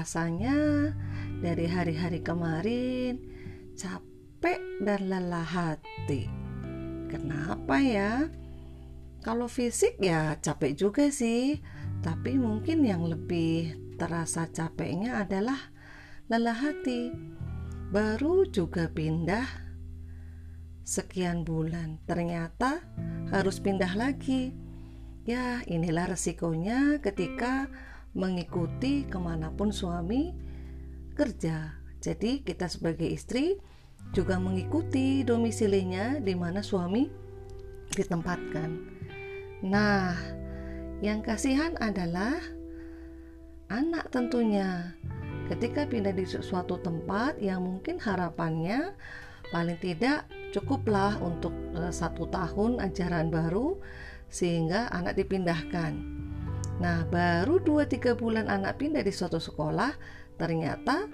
rasanya dari hari-hari kemarin capek dan lelah hati. Kenapa ya? Kalau fisik ya capek juga sih, tapi mungkin yang lebih terasa capeknya adalah lelah hati. Baru juga pindah sekian bulan, ternyata harus pindah lagi. Ya, inilah resikonya ketika mengikuti ke mana pun suami kerja. Jadi kita sebagai istri juga mengikuti domisilinya di mana suami ditempatkan. Nah, yang kasihan adalah anak tentunya. Ketika pindah di suatu tempat yang mungkin harapannya paling tidak cukuplah untuk uh, satu tahun ajaran baru sehingga anak dipindahkan. Nah, baru 2-3 bulan anak pindah di suatu sekolah, ternyata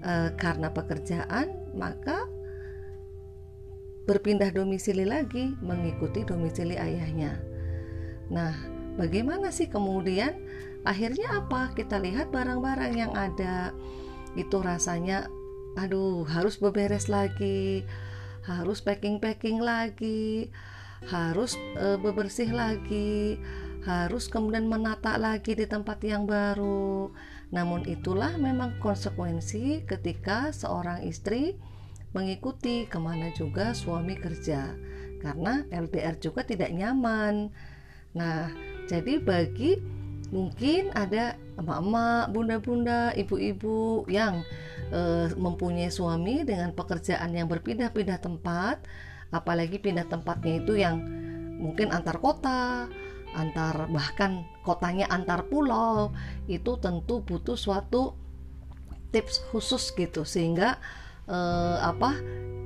e, karena pekerjaan maka berpindah domisili lagi mengikuti domisili ayahnya. Nah, bagaimana sih kemudian akhirnya apa? Kita lihat barang-barang yang ada itu rasanya aduh harus beberes lagi, harus packing-packing lagi, harus e, bebersih lagi, harus kemudian menata lagi di tempat yang baru. Namun itulah memang konsekuensi ketika seorang istri mengikuti ke mana juga suami kerja karena LDR juga tidak nyaman. Nah, jadi bagi mungkin ada emak-emak, bunda-bunda, ibu-ibu yang e, mempunyai suami dengan pekerjaan yang berpindah-pindah tempat, apalagi pindah tempatnya itu yang mungkin antar kota antar bahkan kotanya antar pulau itu tentu butuh suatu tips khusus gitu sehingga eh, apa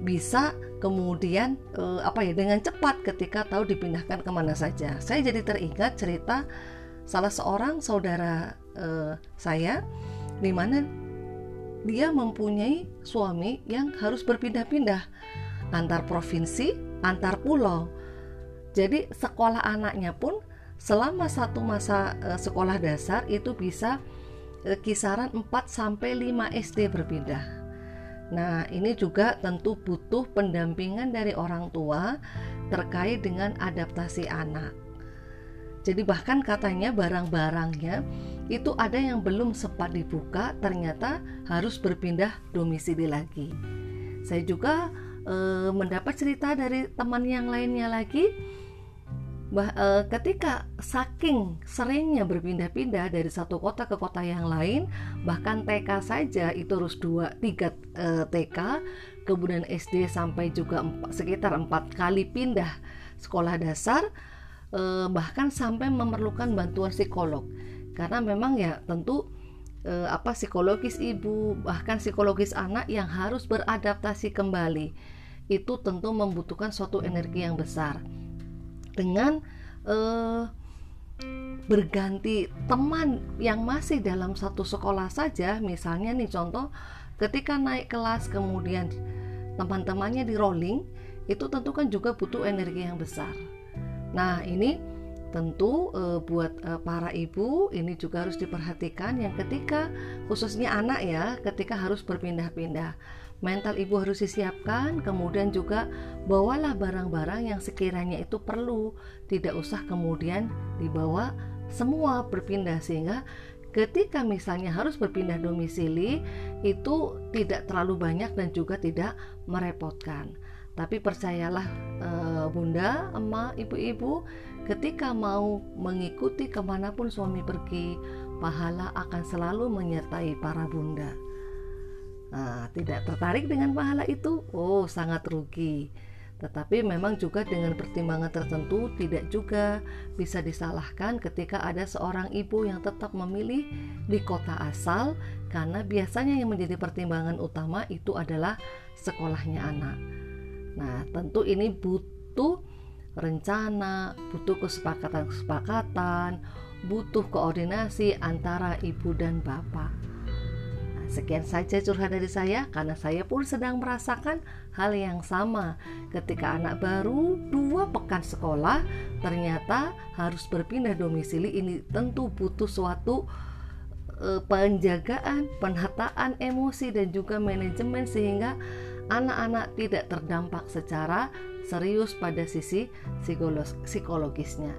bisa kemudian eh, apa ya dengan cepat ketika tahu dipindahkan ke mana saja. Saya jadi teringat cerita salah seorang saudara eh, saya di mana dia mempunyai suami yang harus berpindah-pindah antar provinsi antar pulau. Jadi sekolah anaknya pun selama satu masa uh, sekolah dasar itu bisa uh, kisaran 4 sampai 5 SD berpindah. Nah, ini juga tentu butuh pendampingan dari orang tua terkait dengan adaptasi anak. Jadi bahkan katanya barang-barangnya itu ada yang belum sempat dibuka, ternyata harus berpindah domisili lagi. Saya juga e, mendapat cerita dari teman yang lainnya lagi bah, e, ketika saking seringnya berpindah-pindah dari satu kota ke kota yang lain bahkan TK saja itu harus dua tiga e, TK kemudian SD sampai juga empat, sekitar empat kali pindah sekolah dasar e, bahkan sampai memerlukan bantuan psikolog. Karena memang ya tentu e, apa psikologis ibu bahkan psikologis anak yang harus beradaptasi kembali itu tentu membutuhkan suatu energi yang besar dengan uh, berganti teman yang masih dalam satu sekolah saja. Misalnya nih contoh ketika naik kelas kemudian teman-temannya di rolling itu tentu kan juga butuh energi yang besar. Nah ini tentu e, buat e, para ibu ini juga harus diperhatikan yang ketika khususnya anak ya ketika harus berpindah-pindah mental ibu harus disiapkan, kemudian juga bawalah barang-barang yang sekiranya itu perlu, tidak usah kemudian dibawa semua berpindah sehingga ketika misalnya harus berpindah domisili itu tidak terlalu banyak dan juga tidak merepotkan. Tapi percayalah eh, bunda, emak, ibu-ibu ketika mau mengikuti ke mana pun suami pergi, pahala akan selalu menyertai para bunda. Nah, tidak tertarik dengan pahala itu, oh sangat rugi. Tetapi memang juga dengan pertimbangan tertentu tidak juga bisa disalahkan ketika ada seorang ibu yang tetap memilih di kota asal karena biasanya yang menjadi pertimbangan utama itu adalah sekolahnya anak. Nah, tentu ini butuh rencana, butuh kesepakatan-kesepakatan, butuh koordinasi antara ibu dan bapak. Sekian saja curhat dari saya karena saya pun sedang merasakan hal yang sama. Ketika anak baru dua pekan sekolah ternyata harus berpindah domisili ini tentu butuh suatu eh, penjagaan, penataan emosi dan juga manajemen sehingga anak-anak tidak terdampak secara serius pada sisi psikologisnya.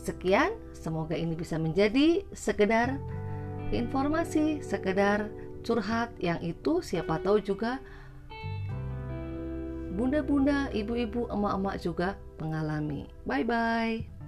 Sekian, semoga ini bisa menjadi sekedar informasi, sekedar curhat yang itu siapa tahu juga bunda-bunda, ibu-ibu, emak-emak juga mengalami. Bye bye.